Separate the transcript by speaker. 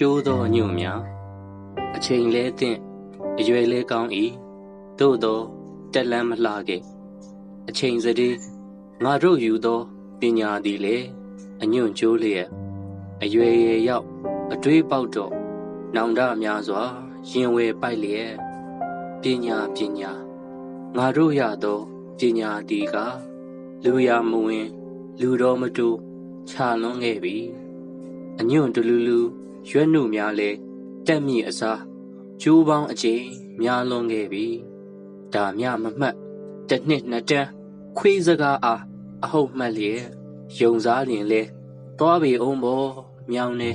Speaker 1: ကျိုးသောညွန့်များအချိန်လဲသင့်အရွယ်လဲကောင်း၏သို့သောတက်လန်းမလှခဲ့အချိန်စတည်းငါတို့ယူသောပညာသည်လေအညွန့်ကျိုးလျက်အရွယ်ရရောက်အတွေးပေါက်တော့နောင်တများစွာရင်ဝယ်ပိုက်လျက်ပညာပညာငါတို့ရသောပညာဒီကလူရမဝင် လူတော်မတူခြာလွန်ခဲ့ပြီအညွန့်တလူလူ ရွက်နှုများလဲတက်မြင့်အစားကျိုးပေါင်းအကျိန်များလွန်ခဲ့ပြီဒါမြမမှတ်တစ်နှစ်နှစ်တန်းခွေးစကားအားအဟုတ်မှတ်လျက်ယုံစားရင်လဲသွားပေအောင်ဘောမြောင်းနေ